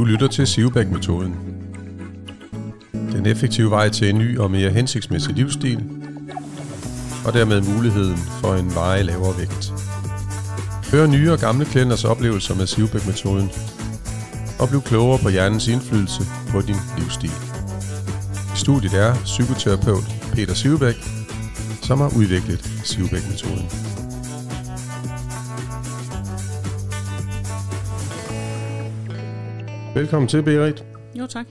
Du lytter til Sivbæk-metoden. Den effektive vej til en ny og mere hensigtsmæssig livsstil, og dermed muligheden for en veje lavere vægt. Hør nye og gamle klienters oplevelser med Sivbæk-metoden, og bliv klogere på hjernens indflydelse på din livsstil. I studiet er psykoterapeut Peter Sivbæk, som har udviklet Sivbæk-metoden. Velkommen til, Berit. Jo, tak.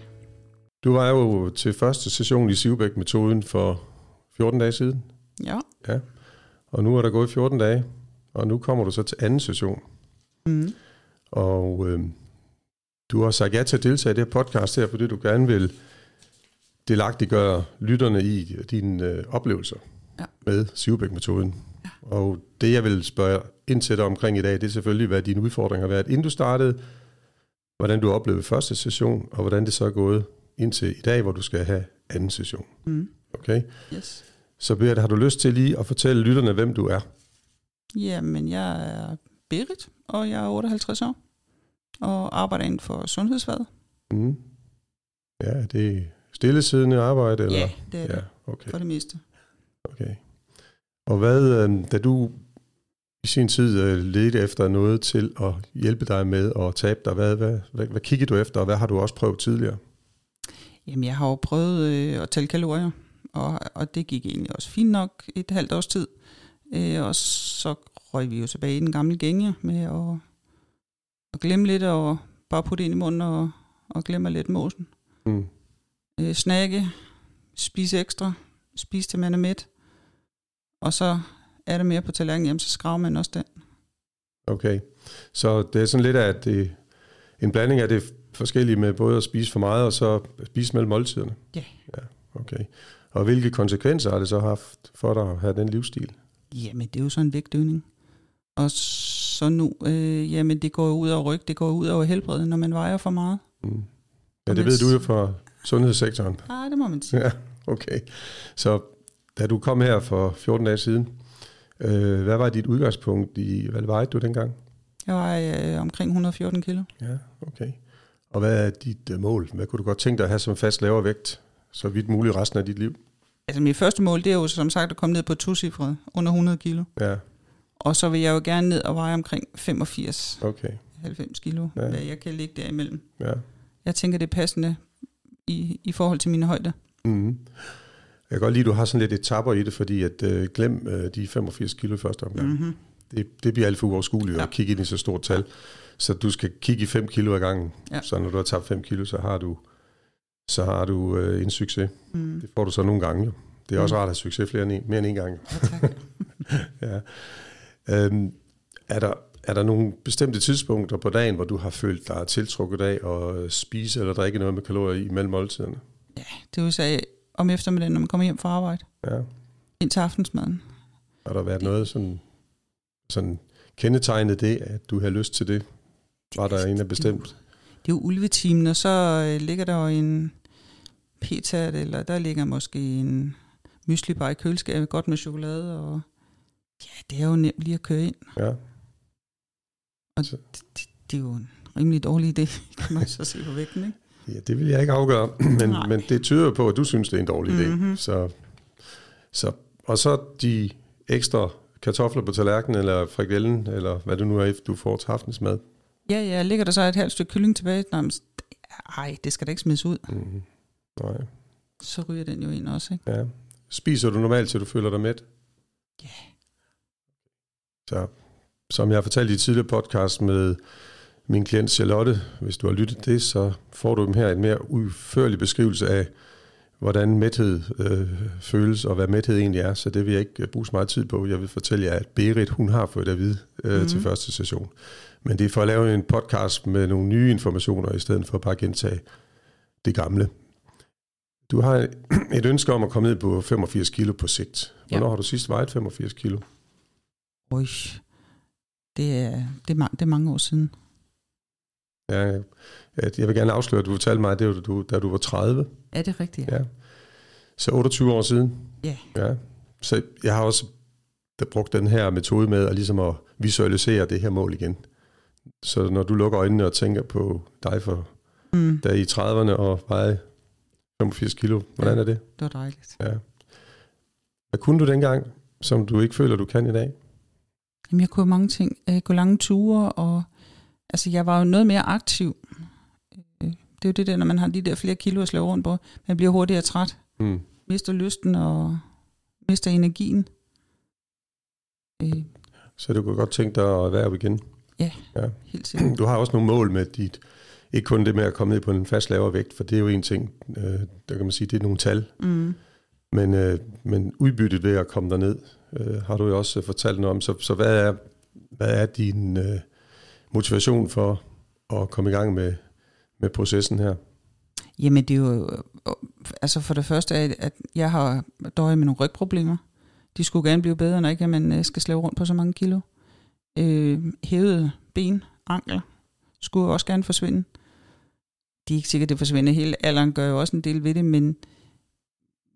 Du var jo til første session i Sivbæk-metoden for 14 dage siden. Ja. Ja. Og nu er der gået 14 dage, og nu kommer du så til anden session. Mm. Og øh, du har sagt ja til at deltage i det her podcast her, fordi du gerne vil delagtiggøre lytterne i dine øh, oplevelser Ja. med Sivbæk-metoden. Ja. Og det, jeg vil spørge ind til dig omkring i dag, det er selvfølgelig, hvad dine udfordringer har været, inden du startede, hvordan du oplevede første session, og hvordan det så er gået indtil i dag, hvor du skal have anden session. Mm. Okay? Yes. Så Berit, har du lyst til lige at fortælle lytterne, hvem du er? Jamen, jeg er Berit, og jeg er 58 år, og arbejder inden for sundhedsfaget. Mm. Ja, det er stillesiddende arbejde? Eller? Ja, det er det, ja okay. for det meste. okay. Og hvad, øh, da du i sin tid øh, ledte efter noget til at hjælpe dig med at tabe dig, hvad, hvad, hvad, hvad kiggede du efter, og hvad har du også prøvet tidligere? Jamen, jeg har jo prøvet øh, at tælle kalorier, og, og det gik egentlig også fint nok et halvt års tid. Øh, og så røg vi jo tilbage i den gamle gænge med at, at glemme lidt og bare putte ind i munden og, og glemme lidt mosen. Mm. øh, snakke, spise ekstra, spise til man er mæt, og så er der mere på tallerkenen, jamen så skraver man også den. Okay, så det er sådan lidt af det, en blanding af det forskellige med både at spise for meget og så spise mellem måltiderne? Ja. Ja, okay. Og hvilke konsekvenser har det så haft for dig at have den livsstil? Jamen det er jo sådan en vægtøgning. Og så nu, øh, jamen det går ud over ryg, det går ud over helbredet, når man vejer for meget. Mm. Ja, det ved du jo fra sundhedssektoren. Ah, det må man sige. Ja, okay. Så da du kom her for 14 dage siden, øh, hvad var dit udgangspunkt i, hvad vejede du dengang? Jeg var øh, omkring 114 kilo. Ja, okay. Og hvad er dit øh, mål? Hvad kunne du godt tænke dig at have som fast lavere vægt, så vidt muligt resten af dit liv? Altså mit første mål, det er jo som sagt at komme ned på to cifre under 100 kilo. Ja, Og så vil jeg jo gerne ned og veje omkring 85-90 okay. kilo, Ja. ja. hvad jeg kan ligge derimellem. Ja. Jeg tænker, det er passende i, i forhold til mine højder. Mm. Jeg kan godt lide, at du har sådan lidt etapper i det, fordi at øh, glem øh, de 85 kilo i første omgang. Mm. Mm-hmm. Det, det bliver alt for uoverskueligt ja. Ja. at kigge ind i så stort tal. Så du skal kigge i 5 kilo ad gangen. Ja. Så når du har tabt 5 kilo, så har du, så har du øh, en succes. Mm. Det får du så nogle gange. Jo. Det er også Mm. rart at have succes flere end en, mere end en gang. Ja, ja. øhm, er, der, er der nogle bestemte tidspunkter på dagen, hvor du har følt dig tiltrukket af at spise eller drikke noget med kalorier i mellem måltiderne? Det vil sige om eftermiddagen, når man kommer hjem fra arbejde, Ja. ind til aftensmaden. Har der været noget sådan, sådan kendetegnet det, at du har lyst til det? Var der en af bestemt? Det er jo ulvetimen, og så øh, ligger der jo en pizza, eller der ligger måske en mysli bare i køleskabet, godt med chokolade, og ja, det er jo nemt lige at køre ind. Ja. Og det, det, det er jo en rimelig dårlig idé, kan man så se på vægten, ikke? Ja, det vil jeg ikke afgøre, men, Nej. men det tyder på, at du synes, det er en dårlig idé. Mhm. Så, så, og så de ekstra kartofler på tallerkenen, eller frikadellen, eller hvad du nu er, du får til aftensmad. Ja, ja, ligger der så et halvt stykke kylling tilbage? Nå, men, ej, det skal da ikke smides ud. Mm. Nej. Så ryger den jo ind også, ikke? Ja. Spiser du normalt, til du føler dig mæt? Ja. Så, som jeg har fortalt i tidligere podcast med min klient Charlotte, hvis du har lyttet det, så får du dem her en mere udførlig beskrivelse af, hvordan mæthed øh, føles, og hvad mæthed egentlig er. Så det vil jeg ikke øh, bruge så meget tid på. Jeg vil fortælle jer, at Berit, hun har fået det at vide øh, mm. Mhm. til første session. Men det er for at lave en podcast med nogle nye informationer, i stedet for bare at gentage det gamle. Du har et ønske om at komme ned på 85 kilo på sigt. Hvornår Ja. har du sidst vejet 85 kilo? Oj, det er, det, er, ma- det er mange år siden. Ja, at jeg vil gerne afsløre, at du fortalte mig, at det var, du, da du var 30. Er det rigtigt? Ja. Så 28 år siden. Ja. ja. Så jeg har også der brugt den her metode med at, ligesom at visualisere det her mål igen. Så når du lukker øjnene og tænker på dig for Mm. der er i 30'erne og vejede 85 kilo. Hvordan Ja. er det? Det var dejligt. Ja. Hvad kunne du dengang, som du ikke føler, du kan i dag? Jamen, jeg kunne mange ting. Jeg gå lange ture, og altså, jeg var jo noget mere aktiv. Øh, Det er jo det der, når man har de der flere kilo at slå rundt på. Man bliver hurtigere træt, Mm. mister lysten og mister energien. Øh, Så du kunne godt tænke dig at være igen. helt sikkert. Du har også nogle mål med dit, ikke kun det med at komme ned på en fast lavere vægt, for det er jo en ting, øh, der kan man sige, det er nogle tal, Mm. men, øh, men udbyttet ved at komme derned, øh, har du jo også fortalt noget om. Så, så hvad, er, hvad er din øh, motivation for at komme i gang med, med processen her? Jamen det er jo, øh, øh, altså for det første, at, at jeg har døjet med nogle rygproblemer. De skulle gerne blive bedre, når ikke man øh, skal slæve rundt på så mange kilo. Øh, hævede ben, ankler, skulle også gerne forsvinde. Det er ikke sikkert, det forsvinder hele. Alderen gør jo også en del ved det, men,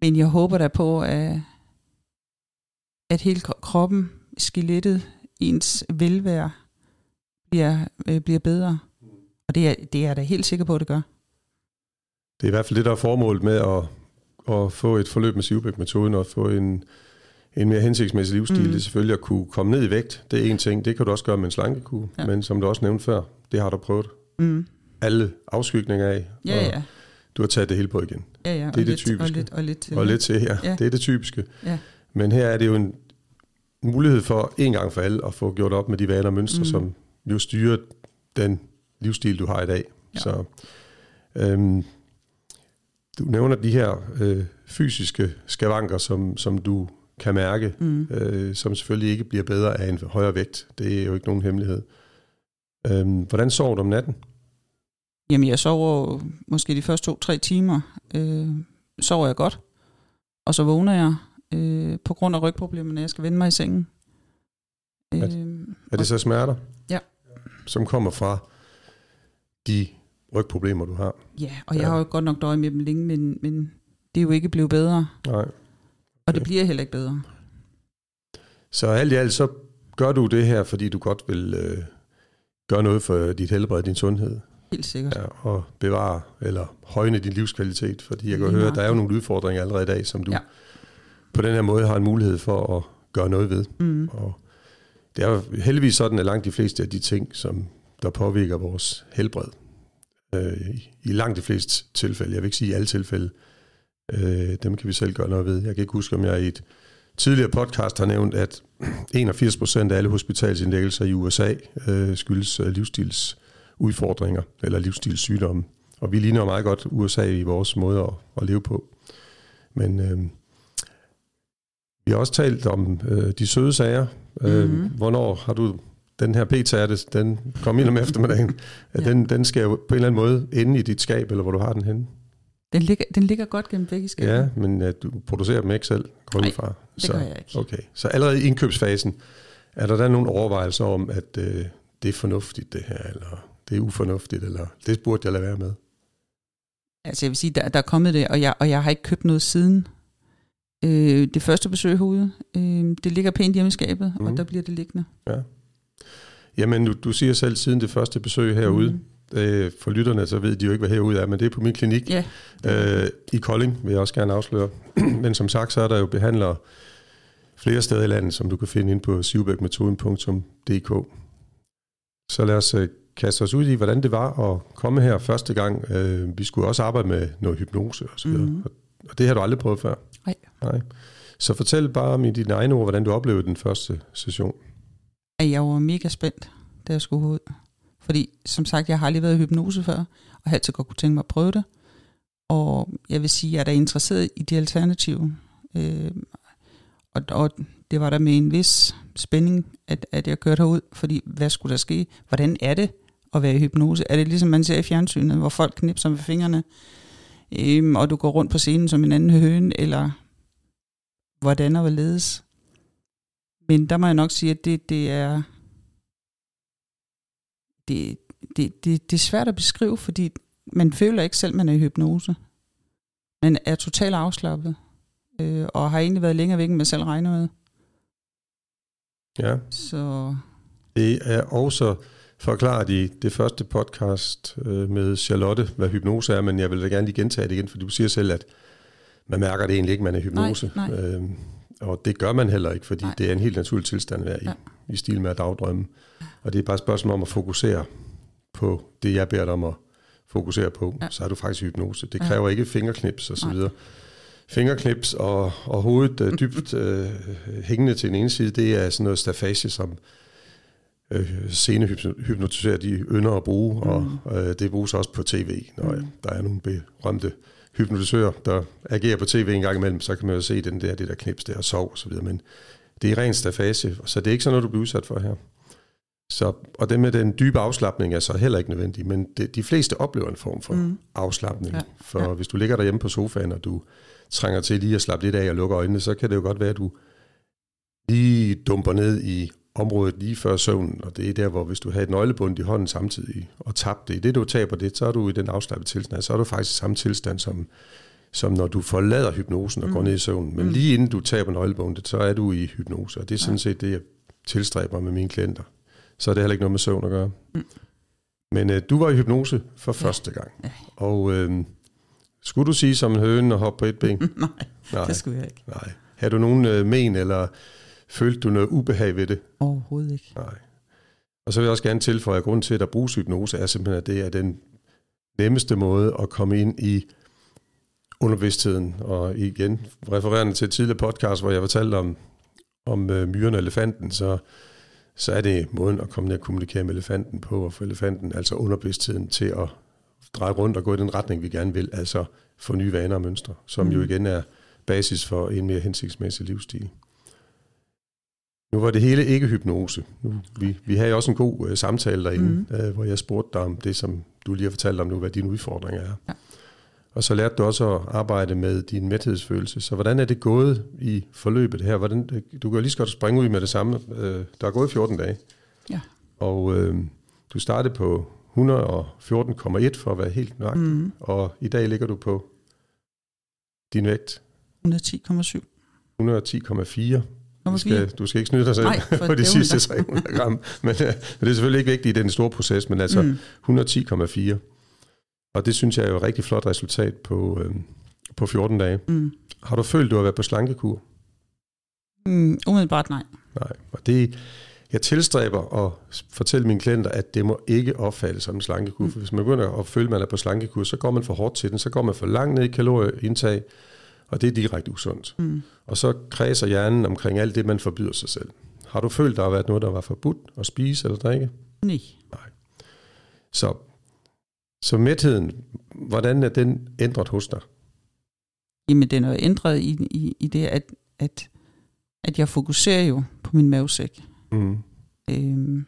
men jeg håber da på, at, at hele kroppen, skelettet, ens velvære bliver, øh, bliver bedre. Og det er, det er jeg da helt sikker på, at det gør. Det er i hvert fald det, der er formålet med at, at få et forløb med Sivbæk-metoden og få en, en mere hensigtsmæssig livsstil. Mm. Det er selvfølgelig at kunne komme ned i vægt. Det er en ting. Det kan du også gøre med en slankekur. Ja. Men som du også nævnte før, det har du prøvet Mm. alle afskygninger af. Ja, og ja. du har taget det hele på igen. Ja, ja. Det er det lidt, typiske. Og lidt, og lidt til. Og lidt til her. Ja. Ja. Det er det typiske. Ja. Men her er det jo en mulighed for en gang for alle at få gjort op med de vaner og mønstre, mm. som jo styrer den livsstil, du har i dag. Ja. Så øhm, du nævner de her øh, fysiske skavanker, som, som du kan mærke, Mm. øh, som selvfølgelig ikke bliver bedre af en højere vægt. Det er jo ikke nogen hemmelighed. Øhm, hvordan sover du om natten? Jamen, jeg sover måske de første to-tre timer. Øh, sover jeg godt. Og så vågner jeg øh, på grund af rygproblemer, når jeg skal vende mig i sengen. Er Øh, Er det så smerter? Ja. Som kommer fra de rygproblemer, du har? ja, og jeg Ja. har jo godt nok døjet med dem længe, men, men det er jo ikke blevet bedre. Nej. Og det Okay. bliver heller ikke bedre. Så alt i alt, så gør du det her, fordi du godt vil øh, gøre noget for dit helbred, din sundhed, Helt sikkert. ja, og bevare eller højne din livskvalitet. Fordi jeg kan Lige høre, at der er jo nogle udfordringer allerede i dag, som du ja. på den her måde har en mulighed for at gøre noget ved. Mm. Og det er jo heldigvis sådan, at langt de fleste af de ting, som der påvirker vores helbred, øh, i- langt de fleste tilfælde, jeg vil ikke sige i alle tilfælde, øh, dem kan vi selv gøre noget ved. Jeg kan ikke huske, om jeg i et tidligere podcast har nævnt, at 81 procent af alle hospitalsindlæggelser i USA øh, skyldes øh, livsstilsudfordringer eller livsstilssygdomme. Og vi ligner meget godt USA i vores måde at, at leve på. Men øh, vi har også talt om øh, de søde sager. Øh, Mhm. Hvornår har du den her p-tærte, den kom ind om eftermiddagen, ja. Den, den skal jo på en eller anden måde inde i dit skab, eller hvor du har den henne. Den, ligger, den ligger godt gennem begge skabet. Ja, men uh, du producerer dem ikke selv, går ud fra. det gør jeg ikke. Okay, så allerede i indkøbsfasen, er der da nogle overvejelser om, at uh, det er fornuftigt det her, eller det er ufornuftigt, eller det burde jeg lade være med? Altså jeg vil sige, der, der er kommet det, og jeg, og jeg har ikke købt noget siden. Øh, det første besøg herude, øh, det ligger pænt hjemme i skabet, mm. og der bliver det liggende. Jamen, du, du siger selv siden det første besøg herude, mm. øh, for lytterne, så ved de jo ikke, hvad herude er, men det er på min klinik Ja, øh, i Kolding, vil jeg også gerne afsløre. men som sagt, så er der jo behandlere flere steder i landet, som du kan finde ind på sivbækmetoden.dk. Så lad os øh, kaste os ud i, hvordan det var at komme her første gang. Øh, vi skulle også arbejde med noget hypnose og så videre. Mm. Og det har du aldrig prøvet før? Nej. Nej. Så fortæl bare om i dine egne ord, hvordan du oplevede den første session. jeg var mega spændt, da jeg skulle ud. Fordi, som sagt, jeg har aldrig været i hypnose før, og har altid godt kunne tænke mig at prøve det. Og jeg vil sige, at jeg er da interesseret i de alternative. Øh, og, og det var der med en vis spænding, at, at jeg kørte herud, fordi hvad skulle der ske? Hvordan er det at være i hypnose? Er det ligesom man ser i fjernsynet, hvor folk knipser med fingrene, øhm, og du går rundt på scenen som en anden høne, eller hvordan og hvorledes? Men der må jeg nok sige, at det, det er det, det, det, det er svært at beskrive, fordi man føler ikke selv, man er i hypnose. Man er totalt afslappet, øh, og har egentlig været længere væk, end man selv regner med. Ja. Så Det er også forklaret i det første podcast øh, med Charlotte, hvad hypnose er, men jeg vil da gerne lige gentage det igen, for du siger selv, at man mærker det egentlig ikke, man er hypnose. Nej, nej. Øh, og det gør man heller ikke, fordi Nej. det er en helt naturlig tilstand at være i, Ja. i stil med at dagdrømme. Og det er bare et spørgsmål om at fokusere på det, jeg beder dig om at fokusere på. Ja. Så er du faktisk i hypnose. Det Ja. kræver ikke fingerknips og så videre. Fingerknips og, og hovedet øh, dybt øh, hængende til den ene side, det er sådan noget stafage, som øh, scenehypnotiserer de ynder at bruge, mm. og øh, det bruges også på tv, når mm. der er nogle berømte hypnotisører, der agerer på tv en gang imellem, så kan man jo se den der, det der knips der og sov og så videre, men det er ren stafage, så det er ikke sådan noget, du bliver udsat for her. Så, og det med den dybe afslappning er så heller ikke nødvendig, men det, de fleste oplever en form for. Mm. afslappning. Ja, For ja. hvis du ligger derhjemme på sofaen, og du trænger til lige at slappe lidt af og lukke øjnene, så kan det jo godt være, at du lige dumper ned i området lige før søvnen, og det er der, hvor hvis du har et nøglebund i hånden samtidig og tabte det, i det du taber det, så er du i den afslappede tilstand, så er du faktisk i samme tilstand som, som når du forlader hypnosen og mm. går ned i søvnen. Men Mm. lige inden du taber nøglebundet, så er du i hypnose, og det er sådan set det, jeg tilstræber med mine klienter. Så er det heller ikke noget med søvn at gøre. Mm. Men øh, du var i hypnose for første gang, Ja. og øh, skulle du sige som en høne og hoppe på et ben? Nej, Nej, det skulle jeg ikke. nej. Har du nogen øh, men, eller følte du noget ubehag ved det? Overhovedet ikke. Nej. Og så vil jeg også gerne tilføje, at grunden til, at der bruges hypnose, er simpelthen, at det er den nemmeste måde at komme ind i underbevidstheden. Og igen, refererende til et tidligere podcast, hvor jeg fortalte om, om øh, myren og elefanten, så, så er det måden at komme ned og kommunikere med elefanten på, og få elefanten, altså underbevidstheden, til at dreje rundt og gå i den retning, vi gerne vil, altså få nye vaner og mønstre, som mm. jo igen er basis for en mere hensigtsmæssig livsstil. Nu var det hele ikke hypnose. Nu, vi, vi havde jo også en god øh, samtale derinde, mm. Øh, hvor jeg spurgte dig om det, som du lige har fortalt om nu, hvad dine udfordringer er. Ja. Og så lærte du også at arbejde med din mæthedsfølelse. Så hvordan er det gået i forløbet her? Hvordan, du kan jo lige så godt springe ud med det samme. Øh, der er gået 14 dage. Ja. Og øh, du startede på 114,1 for at være helt nøjagtig. Mm. Og i dag ligger du på din vægt 110,7. 110,4. Du Nummer skal, 4. du skal ikke snyde dig selv Nej, for på de sidste da. 300 gram. Men, øh, det er selvfølgelig ikke vigtigt i den store proces, men altså Mm. 110,4. Og det synes jeg er jo et rigtig flot resultat på, øh, på 14 dage. Mm. Har du følt, du har været på slankekur? Mm. Umiddelbart nej. Nej. Og det, jeg tilstræber at fortælle mine klienter, at det må ikke opfattes som en slankekur. For hvis man begynder at føle, at man er på slankekur, så går man for hårdt til den. Så går man for langt ned i kalorieindtag, og det er direkte usundt. Mm. Og så kredser hjernen omkring alt det, man forbyder sig selv. Har du følt, der har været noget, der var forbudt at spise eller drikke? Nej. Så, så mætheden, hvordan er den ændret hos dig? Jamen, den er ændret i, i, i det, at, at, at jeg fokuserer jo på min mavesæk. Mm. Øhm,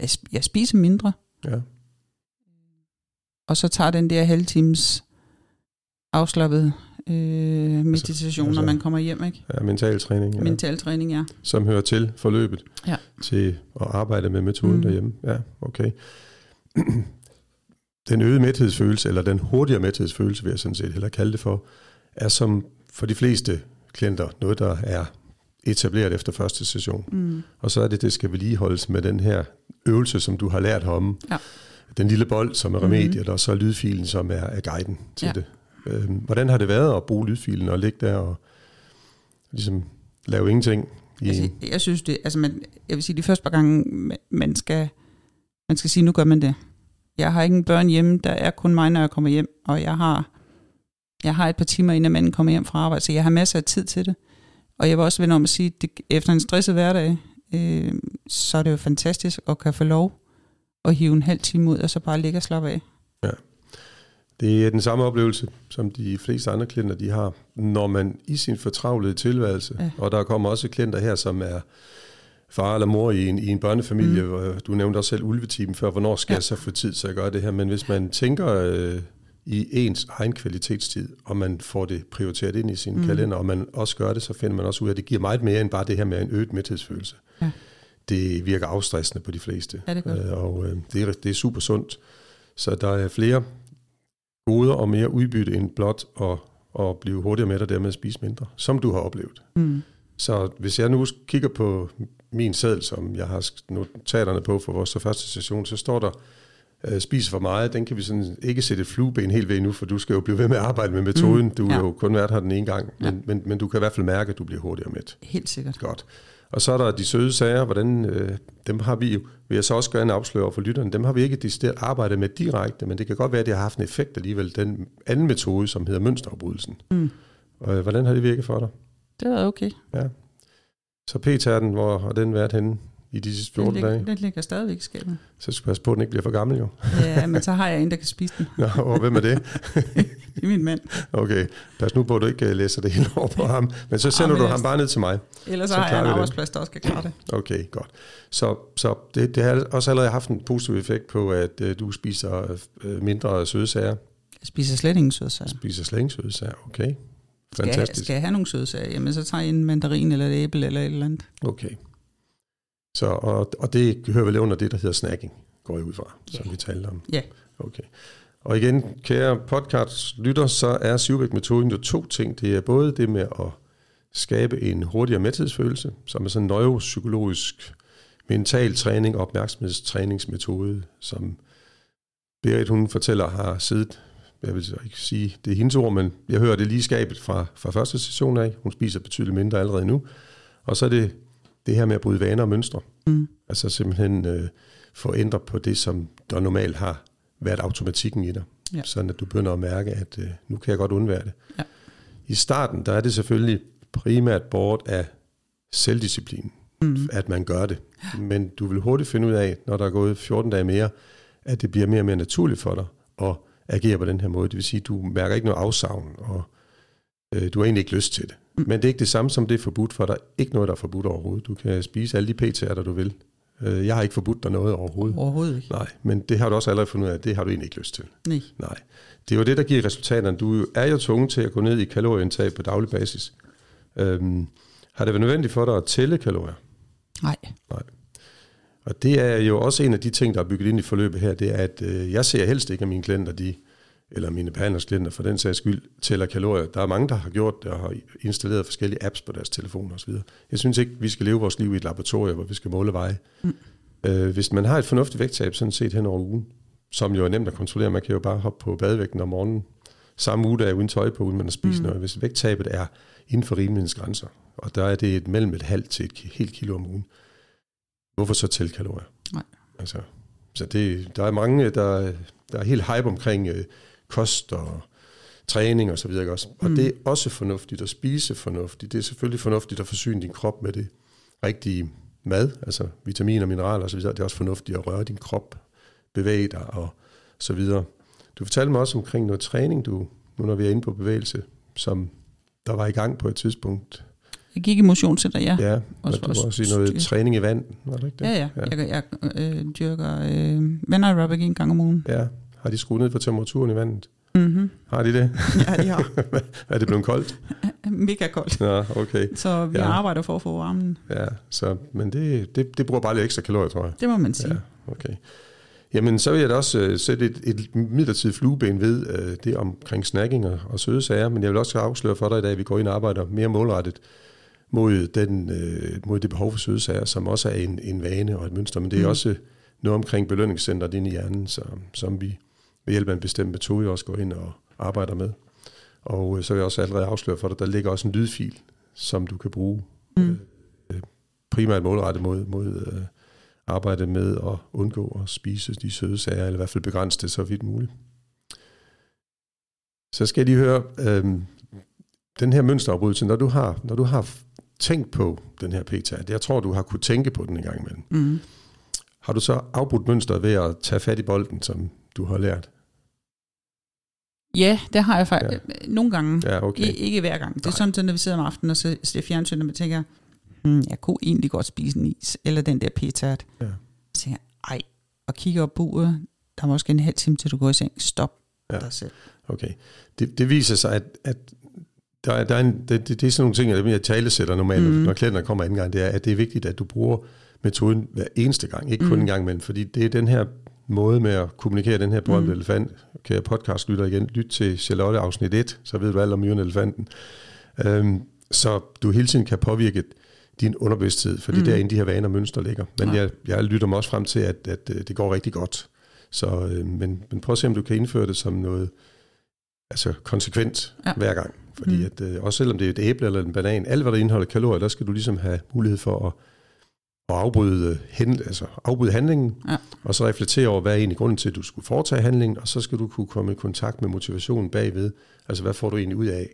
jeg, sp- jeg spiser mindre, Ja. og så tager den der halve times afslappet øh, meditation, altså- når man kommer hjem, ikke? ja, mental træning, ja, Mental træning, ja. som hører til forløbet Ja. til at arbejde med metoden mm. Mm. derhjemme. Ja, okay. den øgede mæthedsfølelse, eller den hurtigere mæthedsfølelse, vil jeg sådan set hellere kalde det for, er som for de fleste klienter noget, der er etableret efter første session. Mm. Og så er det, det skal vedligeholdes med den her øvelse, som du har lært om. Ja. Den lille bold, som er remediet, Mhm. og så lydfilen, som er, er guiden til Ja. det. Øhm, hvordan har det været at bruge lydfilen og ligge der og ligesom lave ingenting? I, Altså, jeg synes det, altså man, jeg vil sige, de første par gange, man- skal, man skal sige, nu gør man det. Jeg har ingen børn hjemme, der er kun mig, når jeg kommer hjem, og jeg har, jeg har et par timer, inden manden kommer hjem fra arbejde, så jeg har masser af tid til det. Og jeg vil også vende om at sige, at det, efter en stresset hverdag, øh, så er det jo fantastisk at kan få lov at hive en halv time ud, og så bare ligge og slappe af. Det er den samme oplevelse, som de fleste andre klienter de har, når man i sin fortravlede tilværelse, ja. Og der kommer også klienter her, som er far eller mor i en, i en børnefamilie, mm. du nævnte også selv ulvetimen før, hvornår skal ja. Jeg så få tid til at gøre det her, men hvis man tænker øh, i ens egen kvalitetstid, og man får det prioriteret ind i sin mm. Kalender, og man også gør det, så finder man også ud af, at det giver meget mere end bare det her med en øget mæthedsfølelse. Ja. Det virker afstressende på de fleste, Ja, det. øh, og øh, det, er, det er super sundt. Så der er flere goder og mere udbytte end blot at, at blive hurtigere med og dermed spise mindre, som du har oplevet. Mm. Så hvis jeg nu kigger på min seddel, som jeg har notaterne på for vores første session, så står der, øh, spiser for meget, den kan vi sådan ikke sætte et flueben helt ved nu, for du skal jo blive ved med at arbejde med metoden. Mm, du har ja. jo kun været her den ene gang, men, ja. men, men du kan i hvert fald mærke, at du bliver hurtigere med. Helt sikkert. Godt. Og så er der de søde sager, hvordan, øh, dem har vi jo, vil jeg så også gerne afsløre for lytterne, dem har vi ikke arbejdet med direkte, men det kan godt være, at det har haft en effekt alligevel, den anden metode, som hedder mønsterafbrydelsen. Mm. Og, øh, hvordan har det virket for dig? Det var okay. Ja. Så p-tærten, hvor har den været henne i de sidste 14 den dage? Den ligger stadigvæk i skabet. Så skal jeg passe på, at den ikke bliver for gammel jo. ja, men så har jeg en, der kan spise den. Nå, og hvem er det? det er min mand. Okay, pas nu på, at du ikke øh, læser det hele over på ham. Men så sender ja, men du ham bare ned til mig. Ellers så har jeg en arbejdsplads, der også skal klare det. Okay, godt. Så, så det, det har også allerede haft en positiv effekt på, at uh, du spiser uh, mindre sødsager. Jeg spiser slet ingen sødsager. Spiser slet ingen sødsager, okay. Fantastisk. Skal jeg, skal jeg have nogle sødsager, jamen så tager jeg en mandarin eller et æble eller et eller andet. Okay. Så, og, og det hører vel under det, der hedder snacking, går jeg ud fra, som yeah. vi talte om. Ja. Okay. Og igen, kære podcast lytter, så er Sivbæk-metoden jo to ting. Det er både det med at skabe en hurtigere mæthedsfølelse, som er sådan en neuropsykologisk mental træning og opmærksomhedstræningsmetode, som Berit, hun fortæller, har siddet, jeg vil ikke sige, det er hendes ord, men jeg hører det lige skabet fra, fra første session af. Hun spiser betydeligt mindre allerede nu. Og så er det det her med at bryde vaner og mønstre. Mm. Altså simpelthen øh, få ændret på det, som der normalt har været automatikken i dig. Ja. Sådan at du begynder at mærke, at øh, nu kan jeg godt undvære det. Ja. I starten, der er det selvfølgelig primært bort af selvdisciplin, mm. at man gør det. Ja. Men du vil hurtigt finde ud af, når der er gået 14 dage mere, at det bliver mere og mere naturligt for dig at agere på den her måde. Det vil sige, at du mærker ikke noget afsavn, og øh, du har egentlig ikke lyst til det. Mm. Men det er ikke det samme som det er forbudt, for er ikke noget, der er forbudt overhovedet. Du kan spise alle de PT'er, der du vil. Øh, jeg har ikke forbudt dig noget overhovedet. Overhovedet ikke. Nej, men det har du også allerede fundet ud af, det har du egentlig ikke lyst til. Nej. Nej. Det er jo det, der giver resultaterne. Du er jo tvunget til at gå ned i kalorieindtag på daglig basis. Øhm, har det været nødvendigt for dig at tælle kalorier? Nej. Nej. Og det er jo også en af de ting, der er bygget ind i forløbet her, det er, at øh, jeg ser helst ikke, at mine klienter, de eller mine behandlersklienter for den sags skyld, tæller kalorier. Der er mange, der har gjort det og har installeret forskellige apps på deres telefoner osv. Jeg synes ikke, vi skal leve vores liv i et laboratorium, hvor vi skal måle veje. Mm. Øh, hvis man har et fornuftigt vægttab sådan set hen over ugen, som jo er nemt at kontrollere, man kan jo bare hoppe på badevægten om morgenen, samme uge der er uden tøj på, uden man har spist mm. noget. Hvis vægttabet er inden for rimelighedens grænser, og der er det et mellem et halvt til et helt kilo om ugen, hvorfor så tælle kalorier? Nej. Altså, så det, der er mange, der, der er helt hype omkring øh, kost og træning og så videre. Også. Og mm. det er også fornuftigt at spise fornuftigt. Det er selvfølgelig fornuftigt at forsyne din krop med det rigtige mad, altså vitaminer, mineraler og så videre. Det er også fornuftigt at røre din krop, bevæge dig og så videre. Du fortalte mig også omkring noget træning, du, nu når vi er inde på bevægelse, som der var i gang på et tidspunkt. Jeg gik i motionscenter, ja. Ja, og du var også i noget styr. træning i vand, var det ikke det? Ja, ja. ja. Jeg, jeg øh, dyrker øh, vandaerobic en gang om ugen. Ja, har de skruet ned for temperaturen i vandet? Mm-hmm. Har de det? Ja, de har. er det blevet koldt? Mega koldt. Ja, okay. Så vi ja. arbejder for at få varmen. Ja, så, men det, det, det bruger bare lidt ekstra kalorier, tror jeg. Det må man sige. Ja, okay. Jamen, så vil jeg da også uh, sætte et, et midlertidigt flueben ved uh, det omkring snacking og, og søde sager, men jeg vil også afsløre for dig i dag, at vi går ind og arbejder mere målrettet mod, den, uh, mod det behov for søde sager, som også er en, en vane og et mønster, men det er mm. også noget omkring belønningscenteret inde i hjernen, så, som vi ved hjælp af en bestemt metode også går ind og arbejder med. Og øh, så vil jeg også allerede afsløre for dig, der ligger også en lydfil, som du kan bruge mm. øh, primært målrettet mod, mod øh, arbejde med at undgå at spise de søde sager, eller i hvert fald begrænse det så vidt muligt. Så skal jeg lige høre, øh, den her mønsterafbrydelse, når du har, når du har tænkt på den her PTA, jeg tror, du har kunne tænke på den en gang imellem. Mm. Har du så afbrudt mønstret ved at tage fat i bolden, som du har lært? Ja, det har jeg faktisk. Ja. Nogle gange. Ja, okay. I, ikke hver gang. Det er Nej. sådan, når vi sidder om aftenen og ser fjernsyn, og man tænker, hmm, jeg kunne egentlig godt spise en is, eller den der petat. Ja. Så tænker jeg, ej, og kigger op på uret, der er måske en halv time, til du går i seng. Stop ja. dig selv. Okay. Det, det viser sig, at, at der er, der er en, det, det, det er sådan nogle ting, jeg talesætter normalt, mm. når klienter kommer anden gang, det er, at det er vigtigt, at du bruger metoden hver eneste gang, ikke kun mm. en gang imellem, fordi det er den her måde med at kommunikere den her berømte mm. elefant. Kan jeg podcast lytter igen, lyt til Charlotte afsnit 1, så ved du alt om myren elefanten. Øhm, så du hele tiden kan påvirke din underbevidsthed, fordi mm. derinde de her vaner og mønstre ligger. Men ja. jeg, jeg lytter mig også frem til, at, at øh, det går rigtig godt. Så, øh, men, men prøv at se, om du kan indføre det som noget altså konsekvent ja. hver gang. Fordi mm. at, øh, også selvom det er et æble eller en banan, alt hvad der indeholder kalorier, der skal du ligesom have mulighed for at, at afbryde, hen, altså afbryde handlingen, ja. og så reflektere over, hvad er egentlig grunden til, at du skulle foretage handlingen, og så skal du kunne komme i kontakt med motivationen bagved. Altså hvad får du egentlig ud af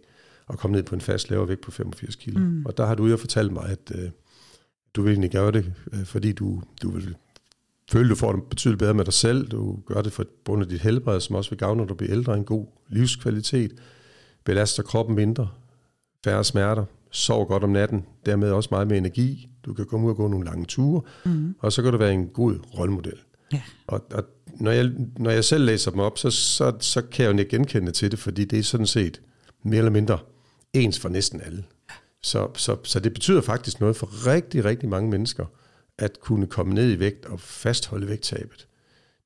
at komme ned på en fast lavere vægt på 85 kilo. Mm. Og der har du jo fortalt mig, at øh, du vil egentlig gøre det, øh, fordi du, du vil føle, du får det betydeligt bedre med dig selv. Du gør det for grund af dit helbred, som også vil gavne, når du bliver ældre, en god livskvalitet. Belaster kroppen mindre, færre smerter, sover godt om natten, dermed også meget mere energi. Du kan komme ud og gå nogle lange ture, mm. og så kan du være en god rollemodel. Ja. Og, og når, jeg, når jeg selv læser dem op, så, så, så kan jeg jo ikke genkende til det, fordi det er sådan set mere eller mindre ens for næsten alle. Så, så, så det betyder faktisk noget for rigtig, rigtig mange mennesker, at kunne komme ned i vægt og fastholde vægttabet.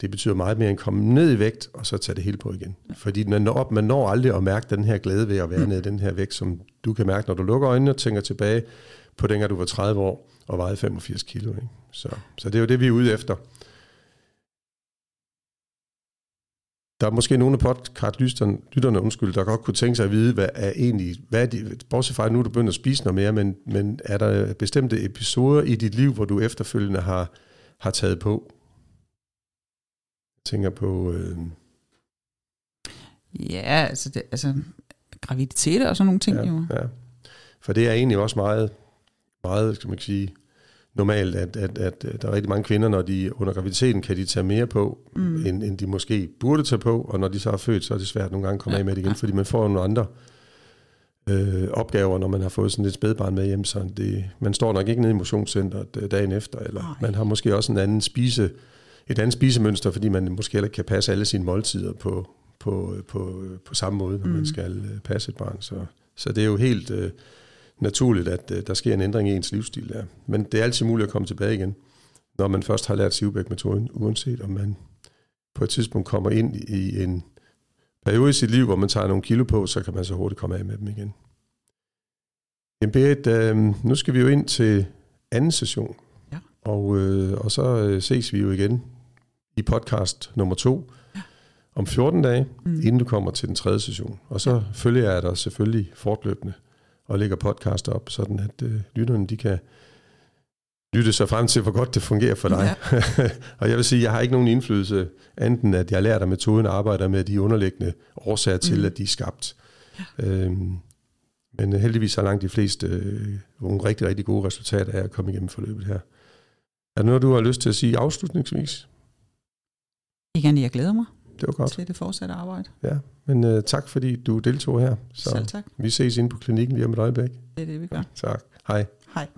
Det betyder meget mere end at komme ned i vægt, og så tage det hele på igen. Fordi man når, man når aldrig at mærke den her glæde ved at være mm. nede i den her vægt, som du kan mærke, når du lukker øjnene og tænker tilbage på dengang du var 30 år og vejede 85 kilo. Ikke? Så, så det er jo det, vi er ude efter. Der er måske nogle af podcast-lytterne, lytterne, undskyld, der godt kunne tænke sig at vide, hvad er egentlig, hvad er det, bortset fra, at nu er du begyndt at spise noget mere, men, men er der bestemte episoder i dit liv, hvor du efterfølgende har, har taget på? Tænker på... Øh... Ja, altså, det, altså graviditet og sådan nogle ting ja, jo. Ja, for det er egentlig også meget, meget, skal man sige, normalt, at, at, at, der er rigtig mange kvinder, når de under graviditeten kan de tage mere på, mm. end, end de måske burde tage på, og når de så er født, så er det svært nogle gange at komme ja. af med det igen, fordi man får nogle andre øh, opgaver, når man har fået sådan et spædbarn med hjem, så det, man står nok ikke nede i motionscenteret øh, dagen efter, eller Ej. man har måske også en anden spise, et andet spisemønster, fordi man måske heller ikke kan passe alle sine måltider på, på, på, på samme måde, når mm. man skal øh, passe et barn. Så, så det er jo helt... Øh, naturligt, at øh, der sker en ændring i ens livsstil der. Men det er altid muligt at komme tilbage igen, når man først har lært Sivbæk-metoden, uanset om man på et tidspunkt kommer ind i en periode i sit liv, hvor man tager nogle kilo på, så kan man så hurtigt komme af med dem igen. Jamen Berit, øh, nu skal vi jo ind til anden session, ja. og, øh, og så øh, ses vi jo igen i podcast nummer to ja. om 14 dage, mm. inden du kommer til den tredje session. Og så ja. følger jeg dig selvfølgelig fortløbende og lægger podcast op, sådan at øh, lytterne de kan lytte sig frem til, hvor godt det fungerer for dig. Ja. og jeg vil sige, jeg har ikke nogen indflydelse, enten at jeg lærer dig metoden og arbejder med de underliggende årsager til, mm. at de er skabt. Ja. Øhm, men heldigvis har langt de fleste øh, nogle rigtig, rigtig gode resultater af at komme igennem forløbet her. Er der noget, du har lyst til at sige afslutningsvis? Igen, jeg glæder mig det var godt. til det fortsatte arbejde. Ja, men uh, tak fordi du deltog her. Så Selv tak. Vi ses inde på klinikken lige om et øjeblik. Det er det, vi gør. Tak. Hej. Hej.